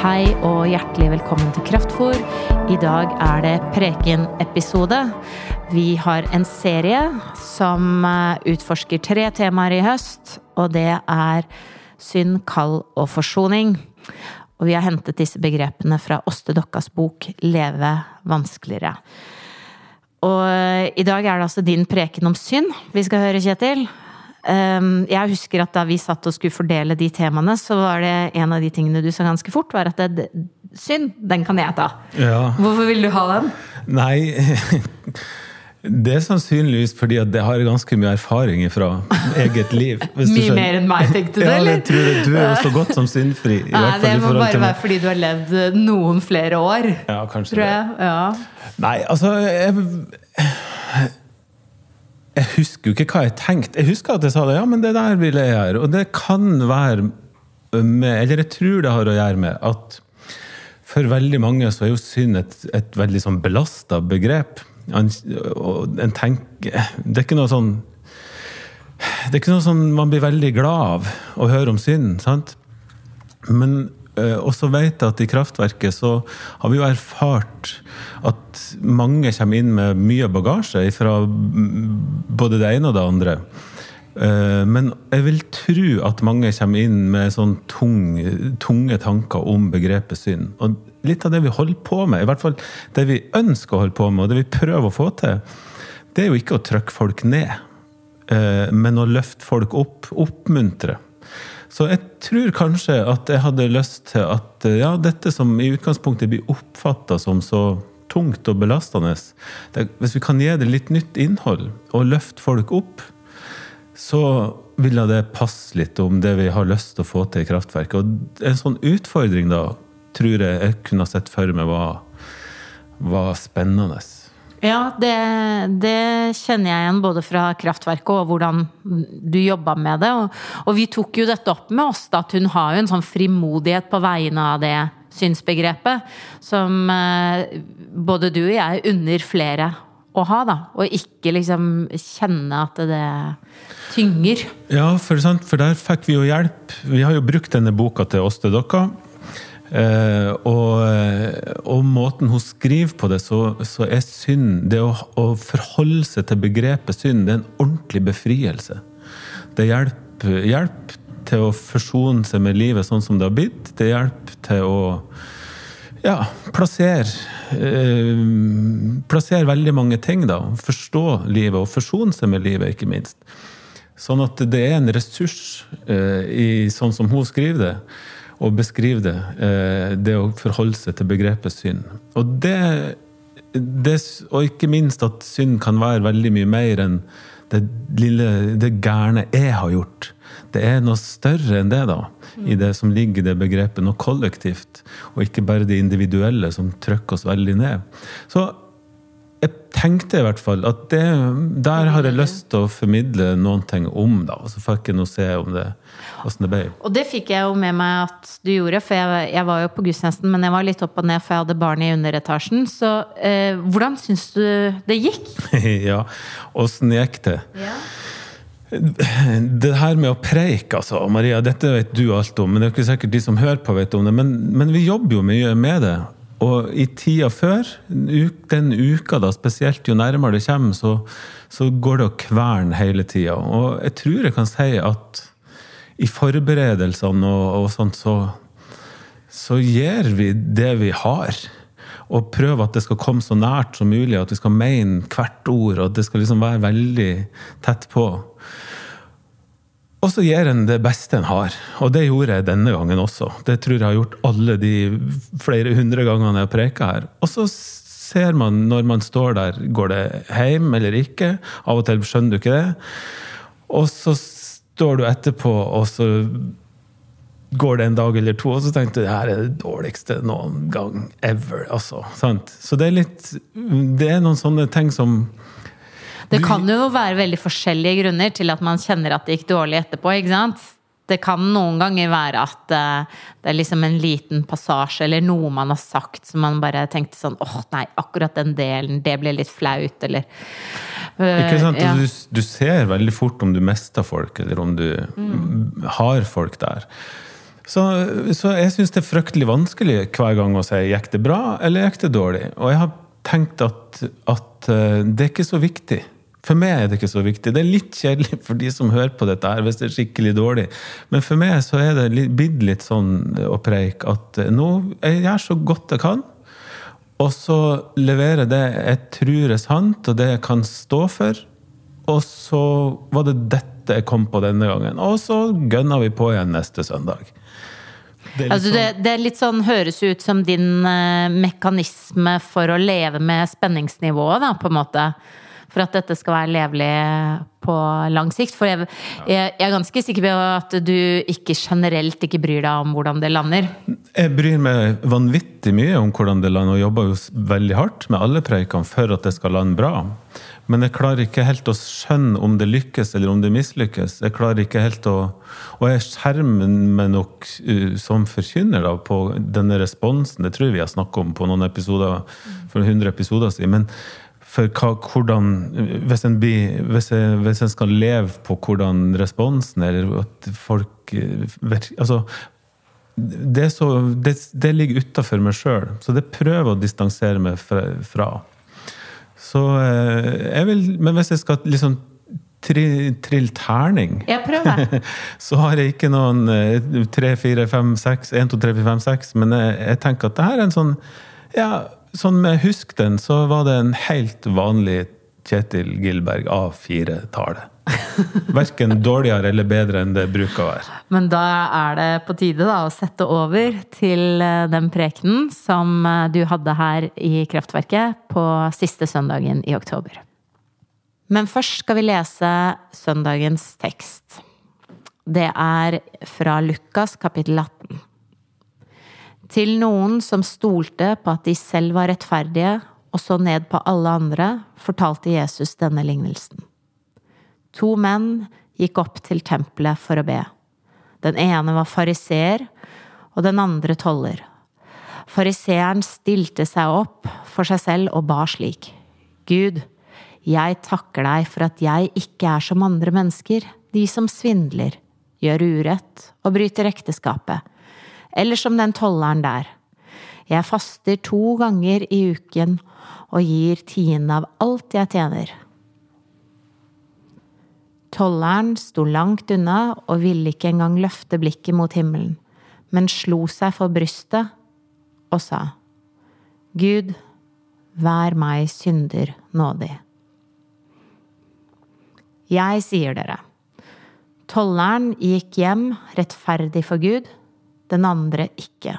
Hei og hjertelig velkommen til Kraftfor. I dag er det Preken-episode. Vi har en serie som eh, utforsker tre temaer i høst, og det er synd, kall og forsoning. Og vi har hentet disse begrepene fra Åste Dokkas bok Leve vanskeligere. Og eh, i dag er det altså din preken om synd vi skal høre, Kjetil. Um, jeg husker at da vi satt og skulle fordele de temaene, så var det en av de tingene du sa ganske fort, var at det, synd, den kan jeg ta. Ja. Hvorfor vil du ha den? Nei Det er sannsynligvis fordi at jeg har ganske mye erfaring fra eget liv. Mye mer enn meg, tenkte du, Ja, eller? det tror jeg. Du er jo så godt som syndfri. I Nei, det må bare til være fordi du har levd eh, noen flere år. Ja, kanskje det. Ja. Nei, altså jeg, jeg husker jo ikke hva jeg tenkte. Jeg husker at jeg sa det, ja, men det der vil jeg gjøre. Og det kan være med Eller jeg tror det har å gjøre med at for veldig mange så er jo synd et, et veldig sånn belasta begrep. En, en tenker Det er ikke noe sånn Det er ikke noe sånn man blir veldig glad av å høre om synd, sant? Men eh, også vet jeg at i kraftverket så har vi jo erfart at mange kommer inn med mye bagasje fra både det ene og det andre. Eh, Men jeg vil tro at mange kommer inn med sånn tung, tunge tanker om begrepet synd. Og litt av det vi holder på med, i hvert fall det vi ønsker å holde på med, og det vi prøver å få til, det er jo ikke å trykke folk ned, eh, men å løfte folk opp, oppmuntre. Så jeg tror kanskje at jeg hadde lyst til at eh, ja, dette som i utgangspunktet blir oppfatta som så tungt og belastende, det, hvis vi kan gi det litt nytt innhold og løfte folk opp, så ville det passe litt om det vi har lyst til å få til i kraftverket. Og en sånn utfordring da, tror jeg jeg kunne sett for meg var, var spennende. Ja, det, det kjenner jeg igjen både fra kraftverket og hvordan du jobba med det. Og, og vi tok jo dette opp med oss, da, at hun har jo en sånn frimodighet på vegne av det synsbegrepet som eh, både du og jeg unner flere å ha, da. Og ikke liksom kjenne at det tynger. Ja, for, for der fikk vi jo hjelp. Vi har jo brukt denne boka til oss til dere. Eh, og, og måten hun skriver på det, så, så er synd Det å, å forholde seg til begrepet synd, det er en ordentlig befrielse. Det hjelper hjelp til å forsone seg med livet sånn som det har blitt. Det hjelper til å ja, plassere eh, Plassere veldig mange ting, da. Forstå livet og forsone seg med livet, ikke minst. Sånn at det er en ressurs, eh, i, sånn som hun skriver det, og beskrive det, eh, det å forholde seg til begrepet synd. Og det, det Og ikke minst at synd kan være veldig mye mer enn det lille, det gærne jeg har gjort. Det er noe større enn det, da, i det som ligger i det begrepet. Noe kollektivt, og ikke bare det individuelle som trykker oss veldig ned. Så jeg tenkte i hvert fall at det, der har jeg lyst til å formidle noen ting om, da. Og så fikk jeg nå se om det, hvordan det ble. Og det fikk jeg jo med meg at du gjorde, for jeg, jeg var jo på gudstjenesten, men jeg var litt opp og ned, for jeg hadde barn i underetasjen. Så eh, hvordan syns du det gikk? ja, åssen gikk det? Det her med å preike, altså, Maria, dette vet du alt om, men det er ikke sikkert de som hører på, vet om det. Men, men vi jobber jo mye med det. Og i tida før, den uka da, spesielt jo nærmere det kommer, så, så går det å kverne hele tida. Og jeg tror jeg kan si at i forberedelsene og, og sånt, så, så gjør vi det vi har. Og prøver at det skal komme så nært som mulig, at vi skal mene hvert ord, og at det skal liksom være veldig tett på. Og så gir en det beste en har. Og det gjorde jeg denne gangen også. Det tror jeg har gjort alle de flere hundre gangene jeg har preka her. Og så ser man når man står der, går det hjem eller ikke? Av og til skjønner du ikke det. Og så står du etterpå, og så går det en dag eller to, og så tenker du det her er det dårligste noen gang ever. Altså? Så det er litt Det er noen sånne ting som Det kan jo være veldig forskjellige grunner til at man kjenner at det gikk dårlig etterpå. ikke sant? Det kan noen ganger være at eh, det er liksom en liten passasje eller noe man har sagt som man bare tenkte sånn åh nei, akkurat den delen, det ble litt flaut, eller eh, Ikke sant? ja. Du, du ser veldig fort om du mister folk, eller om du har folk der. Så, så jeg syns det er fryktelig vanskelig hver gang å si gikk det bra eller gikk det dårlig. Og jeg har tenkt at, at eh, det er ikke så viktig. For meg er det ikke så viktig. Det er litt kjedelig for de som hører på dette her, hvis det er skikkelig dårlig. Men for meg så er det blitt litt sånn å preike at nå jeg gjør så godt jeg kan. Og så leverer det jeg tror er sant, og det jeg kan stå for. Og så var det dette jeg kom på denne gangen. Og så gønner vi på igjen neste søndag. Det, altså det, det litt sånn, høres ut som din eh, mekanisme for å leve med spenningsnivået, da, på en måte for at dette skal være levelig på lang sikt. For jeg, jeg, er ganske sikker på at du ikke generelt ikke bryr deg om hvordan det lander. Jeg bryr meg vanvittig mye om hvordan det lander, og jobber jo veldig hardt med alle preikene for at det skal lande bra. Men jeg klarer ikke helt å skjønne om det lykkes eller om det mislykkes. Jeg klarer ikke helt å Og jeg skjermer meg nok uh, som forkynner da, på denne responsen. Det tror jeg vi har snakket om på noen episoder for 100 episoder siden. Men for hva, hvordan hvis en, blir, hvis, en, hvis en, skal leve på hvordan responsen er, eller at folk altså, det, så, det, det, ligger utafor meg sjøl, så det prøver å distansere meg fra. Så eh, jeg vil Men hvis jeg skal liksom trille terning, ja, så har jeg ikke noen 3, 4, 5, 6 1, 2, 3, 4, 5, 6, men jeg, jeg tenker at det her er en sånn ja, sånn med Husk den, så var det en helt vanlig Kjetil Gilberg A4-tale. Verken dårligere eller bedre enn det bruker å være. Men da er det på tide da, å sette over til eh, den prekenen som eh, du hadde her i Kraftverket på siste søndagen i oktober. Men først skal vi lese søndagens tekst. Det er fra Lukas kapittel 18. Til noen som stolte på at de selv var rettferdige, og så ned på alle andre, fortalte Jesus denne lignelsen. To menn gikk opp til tempelet for å be. Den ene var fariseer, og den andre toller. Fariseeren stilte seg opp for seg selv og ba slik. Gud, jeg takker deg for at jeg ikke er som andre mennesker, de som svindler, gjør urett og bryter ekteskapet eller som den tolleren der. Jeg faster to ganger i uken og gir tiende av alt jeg tjener. Tolleren sto langt unna og ville ikke engang løfte blikket mot himmelen, men slo seg for brystet og sa, Gud, vær meg synder nådig. Jeg sier dere, tolleren gikk hjem rettferdig for Gud, den andre ikke.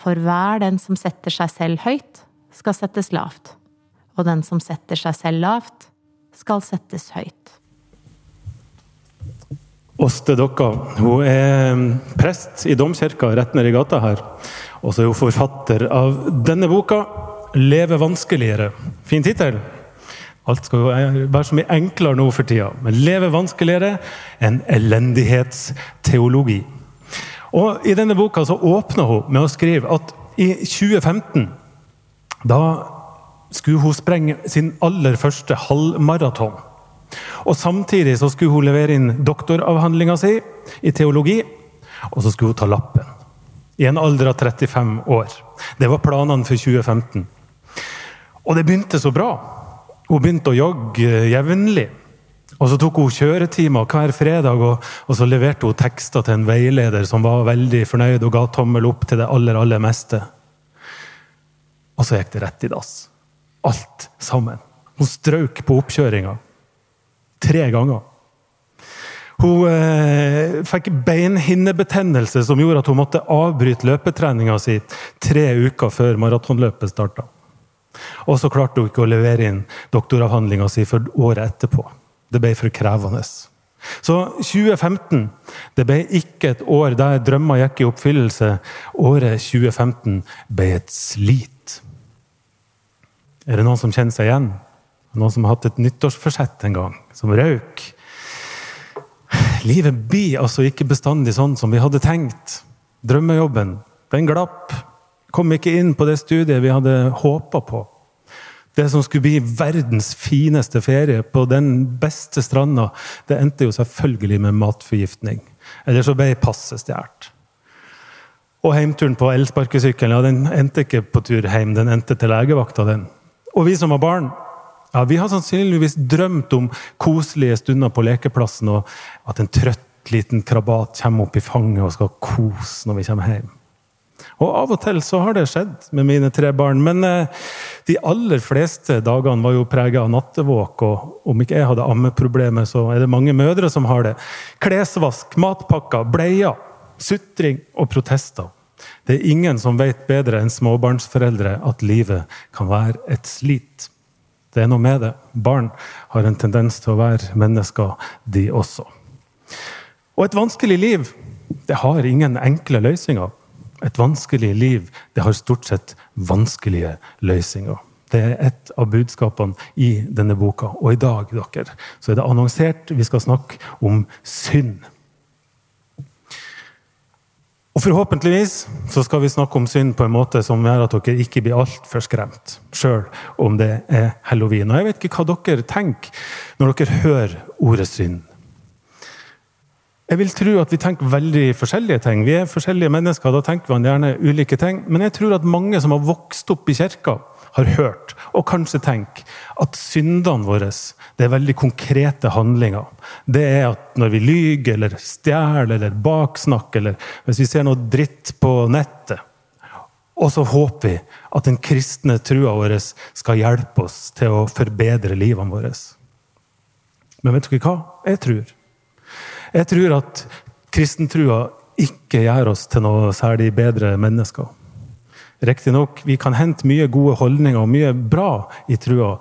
For hver den som setter seg selv høyt, skal settes lavt, og den som setter seg selv lavt, skal settes høyt. Åste Dokka hun er prest i domkirka rett nedi gata her. Og så er hun forfatter av denne boka, 'Leve vanskeligere'. Fin tittel. Alt skal være så mye enklere nå for tida. Men 'Leve vanskeligere', en elendighetsteologi. Og I denne boka så åpner hun med å skrive at i 2015 da skulle hun sprenge sin aller første halvmaraton. Og Samtidig så skulle hun levere inn doktoravhandlinga si i teologi, og så skulle hun ta lappen. I en alder av 35 år. Det var planene for 2015. Og det begynte så bra. Hun begynte å jogge jevnlig. Og så tok hun kjøretimer hver fredag, og, og, så leverte hun tekster til en veileder som var veldig fornøyd og ga tommel opp til det aller, aller meste. Og så gikk det rett i dass. Alt sammen. Hun strøk på oppkjøringa. Tre ganger. Hun eh, fikk beinhinnebetennelse som gjorde at hun måtte avbryte løpetreninga si tre uker før maratonløpet starta. Og så klarte hun ikke å levere inn doktoravhandlinga si før året etterpå. Det ble for krevende. Så 2015 det ble ikke et år der drømmer gikk i oppfyllelse. Året 2015 ble et slit. Er det noen som kjenner seg igjen? Noen som har hatt et nyttårsforsett en gang, som røyk? Livet blir altså ikke bestandig sånn som vi hadde tenkt. Drømmejobben, den glapp. Kom ikke inn på det studiet vi hadde håpa på. Det som skulle bli verdens fineste ferie på den beste stranda, det endte jo selvfølgelig med matforgiftning. Eller så ble passet stjålet. Og heimturen på elsparkesykkelen ja, den endte ikke på tur hjem, den endte til legevakta. den. Og vi som var barn, ja, vi har sannsynligvis drømt om koselige stunder på lekeplassen, og at en trøtt liten krabat kommer opp i fanget og skal kose når vi kommer hjem. Og av og til så har det skjedd med mine tre barn, men eh, de aller fleste dagene var jo preget av nattevåk, og om ikke jeg hadde ammeproblemer, så er det mange mødre som har det. Klesvask, matpakker, bleier sutring og protester. Det er ingen som vet bedre enn småbarnsforeldre at livet kan være et slit. Det er noe med det. Barn har en tendens til å være mennesker, de også. Og et vanskelig liv det har ingen enkle løsninger. Et vanskelig liv det har stort sett vanskelige løsninger. Det er et av budskapene i denne boka. Og i dag dere, så er det annonsert vi skal snakke om synd. Og Forhåpentligvis så skal vi snakke om synd på en måte som gjør at dere ikke blir altfor skremt, sjøl om det er halloween. Og Jeg vet ikke hva dere tenker når dere hører ordet synd. Jeg vil tro at vi tenker veldig forskjellige ting. Vi er forskjellige mennesker, da tenker man gjerne ulike ting. Men jeg tror at mange som har vokst opp i kirka, har hørt, og kanskje tenker, at syndene våre det er veldig konkrete handlinger. Det er at når vi lyver eller stjeler eller baksnakker, eller hvis vi ser noe dritt på nettet Og så håper vi at den kristne trua vår skal hjelpe oss til å forbedre livene våre. Men vet dere hva? Jeg tror. Jeg tror at kristentrua ikke gjør oss til noe særlig bedre mennesker. Riktignok, kan hente mye gode holdninger og mye bra i trua,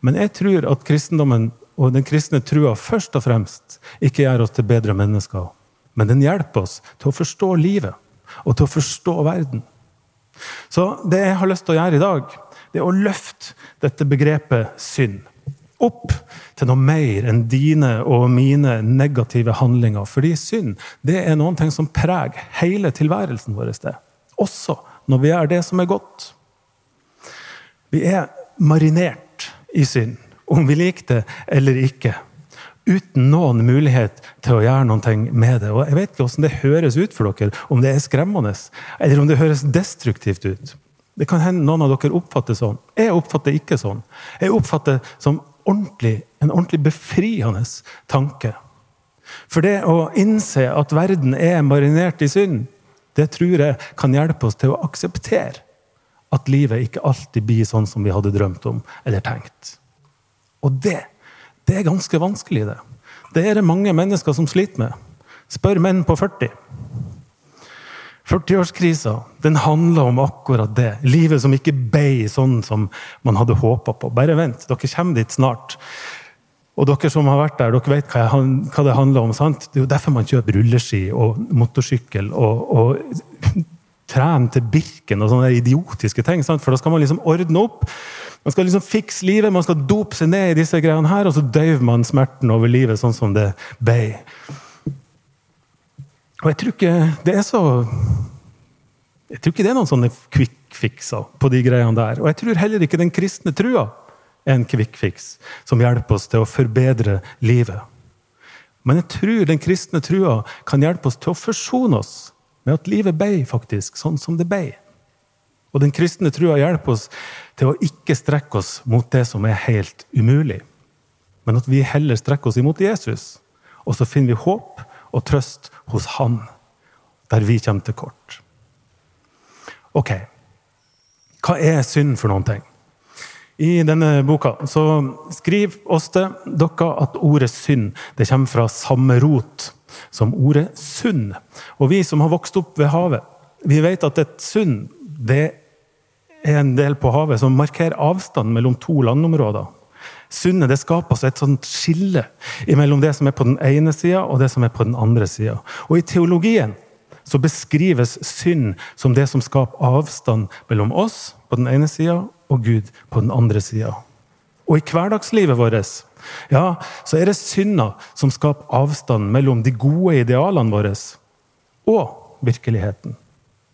men jeg tror at kristendommen og den kristne trua først og fremst ikke gjør oss til bedre mennesker, men den hjelper oss til å forstå livet og til å forstå verden. Så det jeg har lyst til å gjøre i dag, det er å løfte dette begrepet synd opp til noe mer enn dine og mine negative handlinger. Fordi synd det er noe som preger hele tilværelsen vår. Det. Også når vi gjør det som er godt. Vi er marinert i synd, om vi liker det eller ikke. Uten noen mulighet til å gjøre noe med det. Og Jeg vet ikke hvordan det høres ut for dere, om det er skremmende eller om det høres destruktivt ut. Det kan hende noen av dere oppfatter sånn. Jeg oppfatter ikke sånn. Jeg oppfatter som ordentlig, en ordentlig befriende tanke. For det å innse at verden er marinert i synd, det tror jeg kan hjelpe oss til å akseptere at livet ikke alltid blir sånn som vi hadde drømt om eller tenkt. Og det, det er ganske vanskelig, det. Det er det mange mennesker som sliter med. Spør menn på 40. 40-årskrisa den handler om akkurat det. Livet som ikke ble sånn som man hadde håpa på. Bare vent, dere kommer dit snart. Og dere som har vært der, dere vet hva det handler om. sant? Det er jo derfor man kjøper rulleski og motorsykkel og, og trener til Birken og sånne idiotiske ting. Sant? For da skal man liksom ordne opp. Man skal liksom fikse livet, man skal dope seg ned i disse greiene her, og så døyver man smerten over livet sånn som det ble. Og jeg tror ikke det er så Jeg tror ikke det er noen sånne kvikkfikser på de greiene der. Og jeg tror heller ikke den kristne trua er en kvikkfiks som hjelper oss til å forbedre livet. Men jeg tror den kristne trua kan hjelpe oss til å forsone oss med at livet ble faktisk sånn som det ble. Og den kristne trua hjelper oss til å ikke strekke oss mot det som er helt umulig, men at vi heller strekker oss imot Jesus. Og så finner vi håp og trøst hos Han, der vi kommer til kort. Ok, hva er synd for noen ting? I denne boka så skriver Åste dere at ordet synd det kommer fra samme rot som ordet sund. Og vi som har vokst opp ved havet, vi vet at et sund det er en del på havet som markerer avstand mellom to landområder. Sundet det skaper et sånt skille mellom det som er på den ene sida og det som er på den andre sida. Og i teologien så beskrives synd som det som skaper avstand mellom oss på den ene sida og Gud på den andre sida. Og i hverdagslivet vårt ja, så er det synder som skaper avstand mellom de gode idealene våre og virkeligheten.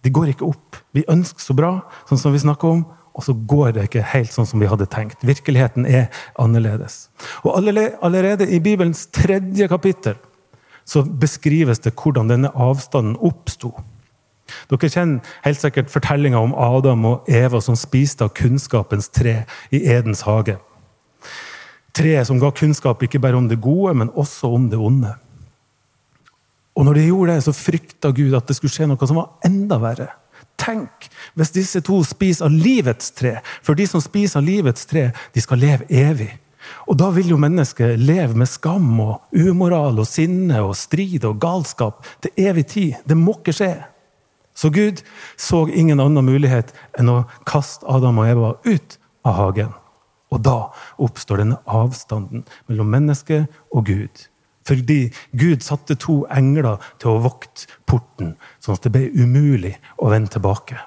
De går ikke opp. Vi ønsker så bra, sånn som vi snakker om, og så går det ikke helt sånn som vi hadde tenkt. Virkeligheten er annerledes. Og allerede i Bibelens tredje kapittel så beskrives det hvordan denne avstanden oppsto. Dere kjenner helt sikkert fortellinga om Adam og Eva som spiste av kunnskapens tre i Edens hage. Treet som ga kunnskap ikke bare om det gode, men også om det onde. Og når de gjorde det, så frykta Gud at det skulle skje noe som var enda verre. Tenk hvis disse to spiser av livets tre. For de som spiser av livets tre, de skal leve evig. Og da vil jo mennesket leve med skam og umoral og sinne og strid og galskap til evig tid. Det må ikke skje. Så Gud så ingen annen mulighet enn å kaste Adam og Eva ut av hagen. Og da oppstår denne avstanden mellom mennesket og Gud. Fordi Gud satte to engler til å vokte porten, sånn at det ble umulig å vende tilbake.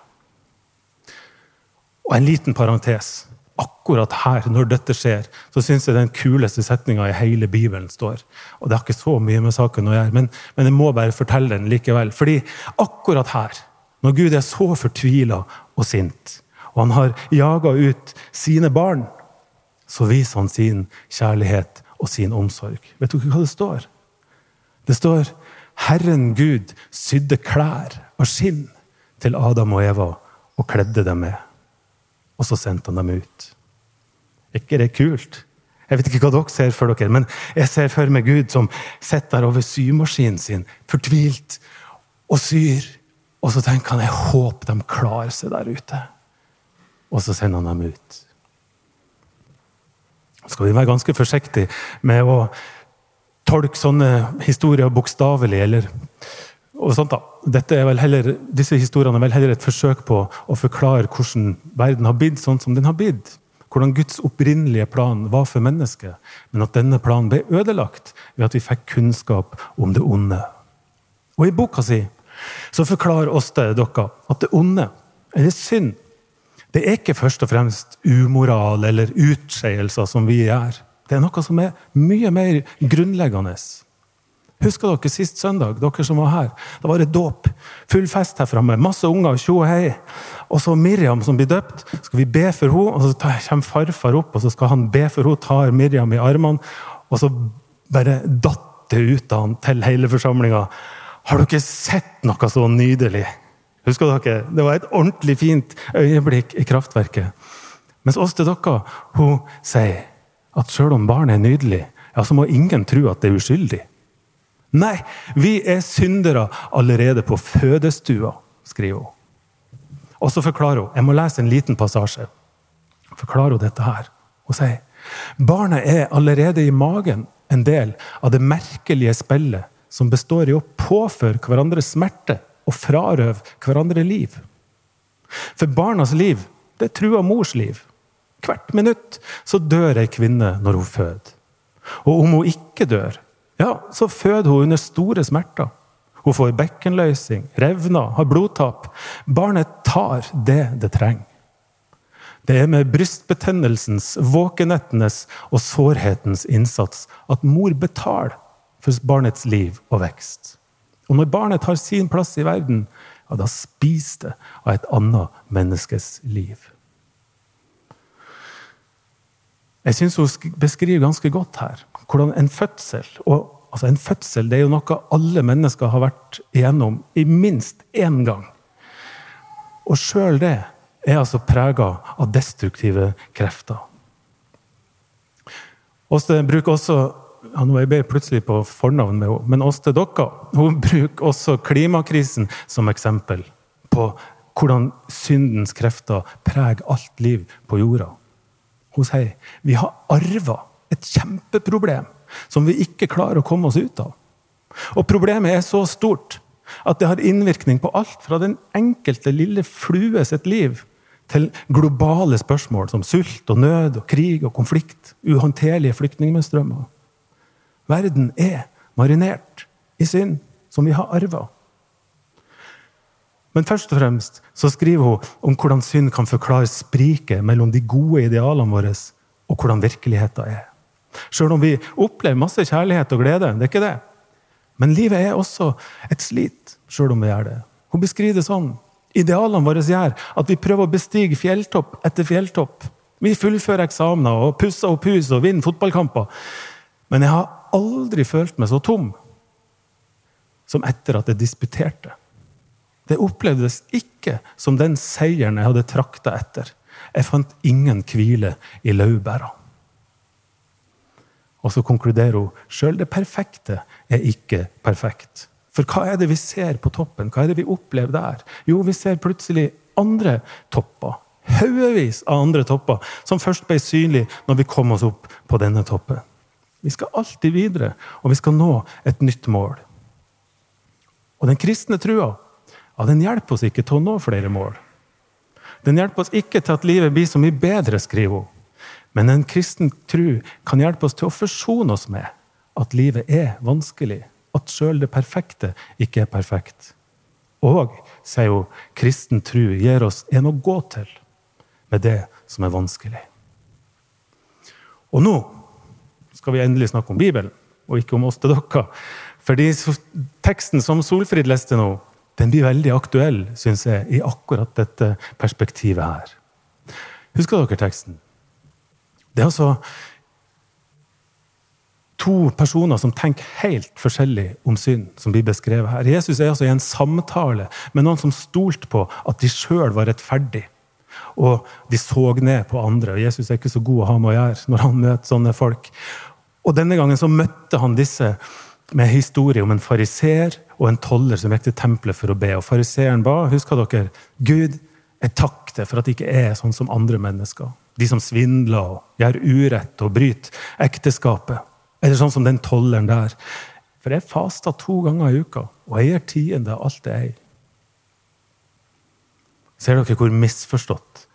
Og en liten parentes. Akkurat her, når dette skjer, så syns jeg den kuleste setninga i hele Bibelen står. Og Det har ikke så mye med saken å gjøre, men, men jeg må bare fortelle den likevel. Fordi akkurat her, når Gud er så fortvila og sint, og han har jaga ut sine barn, så viser han sin kjærlighet og sin omsorg. Vet dere hva det står? Det står Herren Gud sydde klær av skinn til Adam og Eva og kledde dem med. Og så sendte han dem ut. Er ikke det kult? Jeg vet ikke hva dere ser for dere, men jeg ser for meg Gud som sitter over symaskinen sin, fortvilt, og syr. Og så tenker han jeg håper de klarer seg der ute. Og så sender han dem ut skal vi være ganske forsiktige med å tolke sånne historier bokstavelig. eller og sånt da. Er heller, disse historiene er vel heller et forsøk på å forklare hvordan verden har blitt sånn som den har blitt. Hvordan Guds opprinnelige plan var for mennesket, men at denne planen ble ødelagt ved at vi fikk kunnskap om det onde. Og I boka si så forklarer Åste dere at det onde, eller synd, det er ikke først og fremst umoral eller utskeielser som vi gjør. Det er noe som er mye mer grunnleggende. Husker dere sist søndag, dere som var her? Da var det dåp. Full fest her framme. Masse unger. Tjo og hei. Og så Miriam som blir døpt. Skal vi be for henne, og så kommer farfar opp, og så skal han be for henne, tar Miriam i armene, og så bare datt det ut av han til hele forsamlinga. Har dere sett noe så nydelig? Husker dere? Det var et ordentlig fint øyeblikk i kraftverket. Mens oss til dere, hun sier at selv om barnet er nydelig, ja, så må ingen tro at det er uskyldig. Nei, vi er syndere allerede på fødestua, skriver hun. Og så forklarer hun Jeg må lese en liten passasje. Forklarer hun dette her. Hun sier barnet er allerede i magen en del av det merkelige spillet som består i å påføre hverandre smerte og frarøve hverandre liv. For barnas liv det er trua mors liv. Hvert minutt så dør ei kvinne når hun føder. Og om hun ikke dør, ja, så føder hun under store smerter. Hun får bekkenløsning, revner, har blodtap. Barnet tar det det trenger. Det er med brystbetennelsens, våkenettenes og sårhetens innsats at mor betaler for barnets liv og vekst. Og når barnet tar sin plass i verden, ja, da spiser det av et annet menneskes liv. Jeg syns hun beskriver ganske godt her hvordan en fødsel og altså En fødsel det er jo noe alle mennesker har vært igjennom i minst én gang. Og sjøl det er altså prega av destruktive krefter. Vi bruker også ja, nå er jeg plutselig på fornavn med henne, men Åste Dokka hun bruker også klimakrisen som eksempel på hvordan syndens krefter preger alt liv på jorda. Hun sier vi har arva et kjempeproblem som vi ikke klarer å komme oss ut av. Og problemet er så stort at det har innvirkning på alt fra den enkelte lille flue sitt liv til globale spørsmål som sult og nød og krig og konflikt, uhåndterlige flyktningstrømmer. Verden er marinert i synd, som vi har arva. Men først og fremst så skriver hun om hvordan synd kan forklare spriket mellom de gode idealene våre og hvordan virkeligheten er. Sjøl om vi opplever masse kjærlighet og glede. det er ikke det. Men livet er også et slit, sjøl om vi gjør det. Hun beskriver det sånn. Idealene våre gjør at vi prøver å bestige fjelltopp etter fjelltopp. Vi fullfører eksamener og pusser opp hus og vinner fotballkamper. Men jeg har aldri følt meg så tom som etter at jeg disputerte. Det opplevdes ikke som den seieren jeg hadde trakta etter. Jeg fant ingen hvile i laurbæra. Og så konkluderer hun sjøl det perfekte er ikke perfekt. For hva er det vi ser på toppen? Hva er det vi opplever der? Jo, vi ser plutselig andre topper. Haugevis av andre topper som først ble synlige når vi kom oss opp på denne toppen. Vi skal alltid videre, og vi skal nå et nytt mål. Og den kristne trua ja, den hjelper oss ikke til å nå flere mål. Den hjelper oss ikke til at livet blir så mye bedre, skriver hun. Men en kristen tru kan hjelpe oss til å forsone oss med at livet er vanskelig. At sjøl det perfekte ikke er perfekt. Og, sier hun, kristen tru gir oss en å gå til med det som er vanskelig. Og nå skal vi endelig snakke om Bibelen, og ikke om oss til dere. Fordi teksten som Solfrid leste nå, den blir veldig aktuell, syns jeg, i akkurat dette perspektivet her. Husker dere teksten? Det er altså to personer som tenker helt forskjellig om synd, som blir beskrevet her. Jesus er altså i en samtale med noen som stolte på at de sjøl var rettferdige. Og de så ned på andre. og Jesus er ikke så god å ha med å gjøre når han møter sånne folk. Og Denne gangen så møtte han disse med historie om en fariser og en toller som gikk til tempelet for å be. Og Fariseeren ba, husker dere, Gud, jeg takker deg for at jeg ikke er sånn som andre mennesker. De som svindler og gjør urett og bryter ekteskapet. Eller sånn som den tolleren der. For jeg faster to ganger i uka, og jeg gir tiende av alt jeg eier. Ser dere hvor misforstått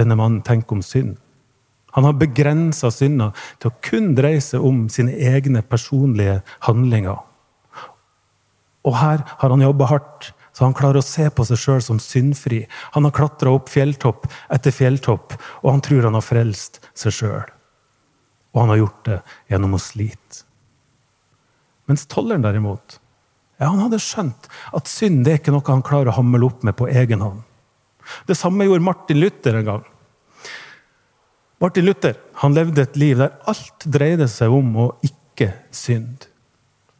denne mannen tenker om synd? Han har begrensa synda til å kun dreie seg om sine egne personlige handlinger. Og her har han jobba hardt, så han klarer å se på seg sjøl som syndfri. Han har klatra opp fjelltopp etter fjelltopp, og han tror han har frelst seg sjøl. Og han har gjort det gjennom å slite. Mens tolleren derimot, ja, han hadde skjønt at synd det er ikke noe han klarer å hamle opp med på egen hånd. Det samme gjorde Martin Luther en gang. Martin Luther han levde et liv der alt dreide seg om å ikke synd.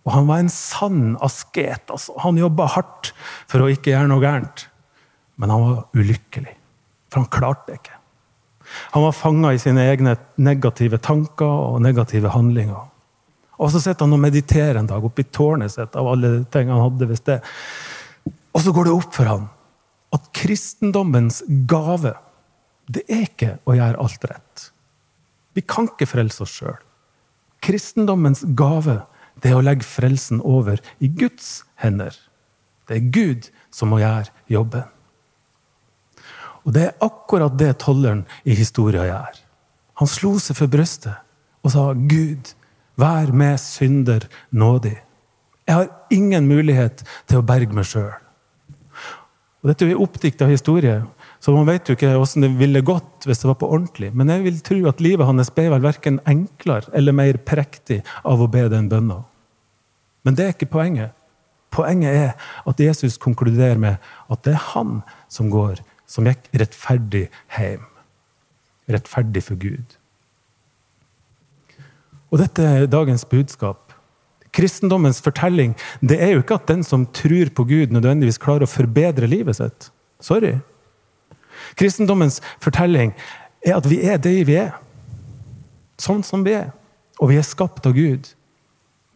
Og han var en sann asket. Altså. Han jobba hardt for å ikke gjøre noe gærent. Men han var ulykkelig, for han klarte det ikke. Han var fanga i sine egne negative tanker og negative handlinger. Og så sitter han og mediterer en dag oppe i tårnet sitt av alle ting han hadde. hvis det. Og så går det opp for han at kristendommens gave det er ikke å gjøre alt rett. Vi kan ikke frelse oss sjøl. Kristendommens gave det er å legge frelsen over i Guds hender. Det er Gud som må gjøre jobben. Og det er akkurat det tolleren i historien gjør. Han slo seg for brystet og sa, 'Gud, vær med synder nådig.' Jeg har ingen mulighet til å berge meg sjøl. Dette er oppdikta historie. Så man vet jo ikke hvordan det ville gått hvis det var på ordentlig. Men jeg vil tro at livet hans ble vel verken enklere eller mer prektig av å be den bønna. Men det er ikke poenget. Poenget er at Jesus konkluderer med at det er han som går, som gikk rettferdig hjem. Rettferdig for Gud. Og dette er dagens budskap. Kristendommens fortelling det er jo ikke at den som tror på Gud, nødvendigvis klarer å forbedre livet sitt. Sorry. Kristendommens fortelling er at vi er det vi er. Sånn som vi er. Og vi er skapt av Gud.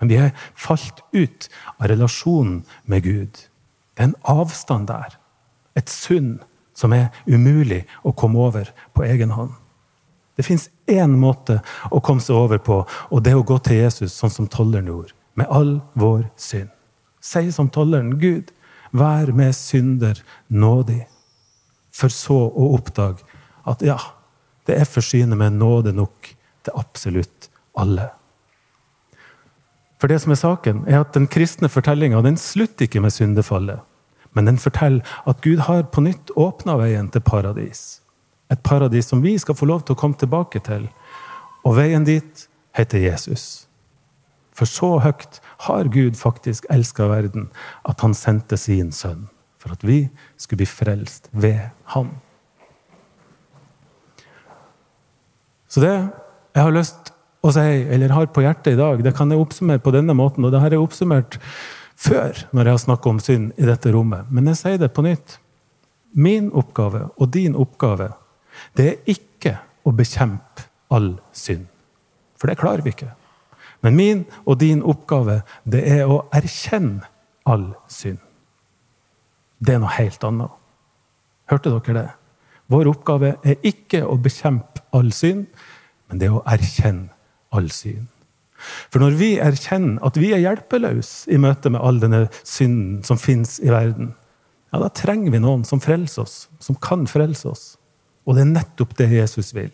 Men vi er falt ut av relasjonen med Gud. Det er en avstand der. Et sunn som er umulig å komme over på egen hånd. Det fins én måte å komme seg over på, og det er å gå til Jesus, sånn som tolleren gjorde. Med all vår synd. Si som tolleren, Gud, vær med synder nådig for så å oppdage at ja, det er forsynet med nåde nok til absolutt alle. For det som er saken, er at den kristne fortellinga slutter ikke med syndefallet. Men den forteller at Gud har på nytt åpna veien til paradis. Et paradis som vi skal få lov til å komme tilbake til. Og veien dit heter Jesus. For så høyt har Gud faktisk elska verden at han sendte sin sønn for at vi skulle bli frelst ved Han. Så det jeg har lyst å si, eller har på hjertet i dag, det kan jeg oppsummere på denne måten. Og det har jeg oppsummert før når jeg har snakka om synd i dette rommet, men jeg sier det på nytt. Min oppgave og din oppgave, det er ikke å bekjempe all synd. For det klarer vi ikke. Men min og din oppgave, det er å erkjenne all synd. Det er noe helt annet. Hørte dere det? Vår oppgave er ikke å bekjempe all synd, men det er å erkjenne all synd. For når vi erkjenner at vi er hjelpeløse i møte med all denne synden som fins i verden, ja, da trenger vi noen som frelser oss, som kan frelse oss. Og det er nettopp det Jesus vil.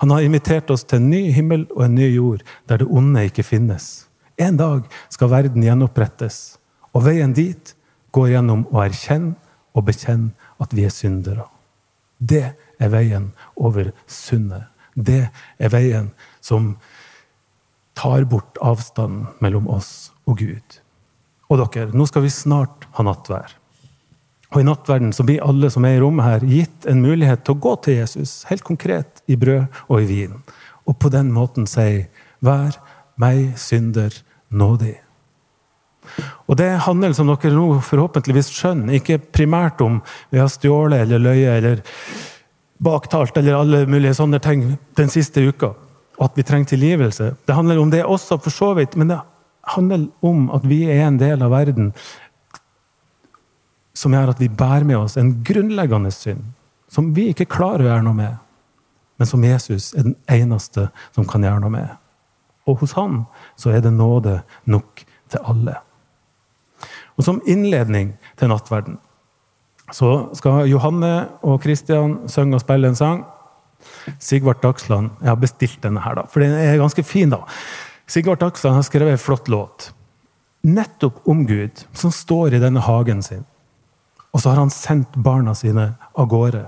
Han har invitert oss til en ny himmel og en ny jord, der det onde ikke finnes. En dag skal verden gjenopprettes, og veien dit går gjennom å erkjenne og bekjenne at vi er syndere. Det er veien over sundet. Det er veien som tar bort avstanden mellom oss og Gud. Og dere, nå skal vi snart ha nattvær. Og I nattverden så blir alle som er i rommet her, gitt en mulighet til å gå til Jesus, helt konkret i brød og i vin. Og på den måten si, 'Vær meg synder nådig'. Og Det handler, som dere nå forhåpentligvis skjønner, ikke primært om vi har stjålet eller løyet eller baktalt eller alle mulige sånne ting den siste uka og at vi trenger tilgivelse. Det handler om det også, for så vidt, men det handler om at vi er en del av verden som gjør at vi bærer med oss en grunnleggende synd, som vi ikke klarer å gjøre noe med, men som Jesus er den eneste som kan gjøre noe med. Og hos han så er det nåde nok til alle. Og Som innledning til nattverden så skal Johanne og Kristian synge og spille en sang Sigvart Dagsland Jeg har bestilt denne her, da, for den er ganske fin. da. Sigvart Dagsland har skrevet en flott låt nettopp om Gud, som står i denne hagen sin. Og så har han sendt barna sine av gårde.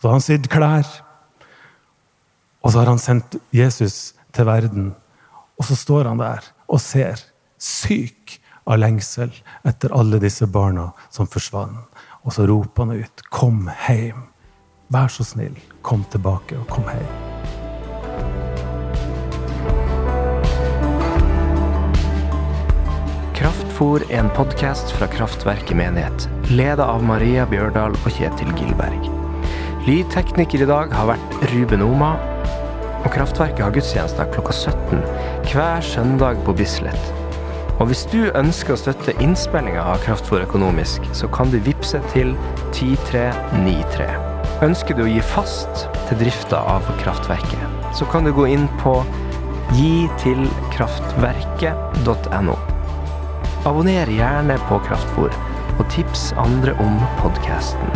Så har han sydd klær. Og så har han sendt Jesus til verden. Og så står han der og ser, syk av lengsel etter alle disse barna som forsvant. Og så roper han ut 'Kom hjem'. Vær så snill, kom tilbake og kom hjem. Kraftfor er en podkast fra Kraftverket menighet, leda av Maria Bjørdal og Kjetil Gilberg. Lydtekniker i dag har vært Ruben Oma, og Kraftverket har gudstjenester klokka 17 hver søndag på Bislett. Og hvis du ønsker å støtte innspillinga av Kraftfor økonomisk, så kan du vippse til 10393. Ønsker du å gi fast til drifta av kraftverket, så kan du gå inn på gitilkraftverket.no. Abonner gjerne på Kraftfôr, og tips andre om podkasten.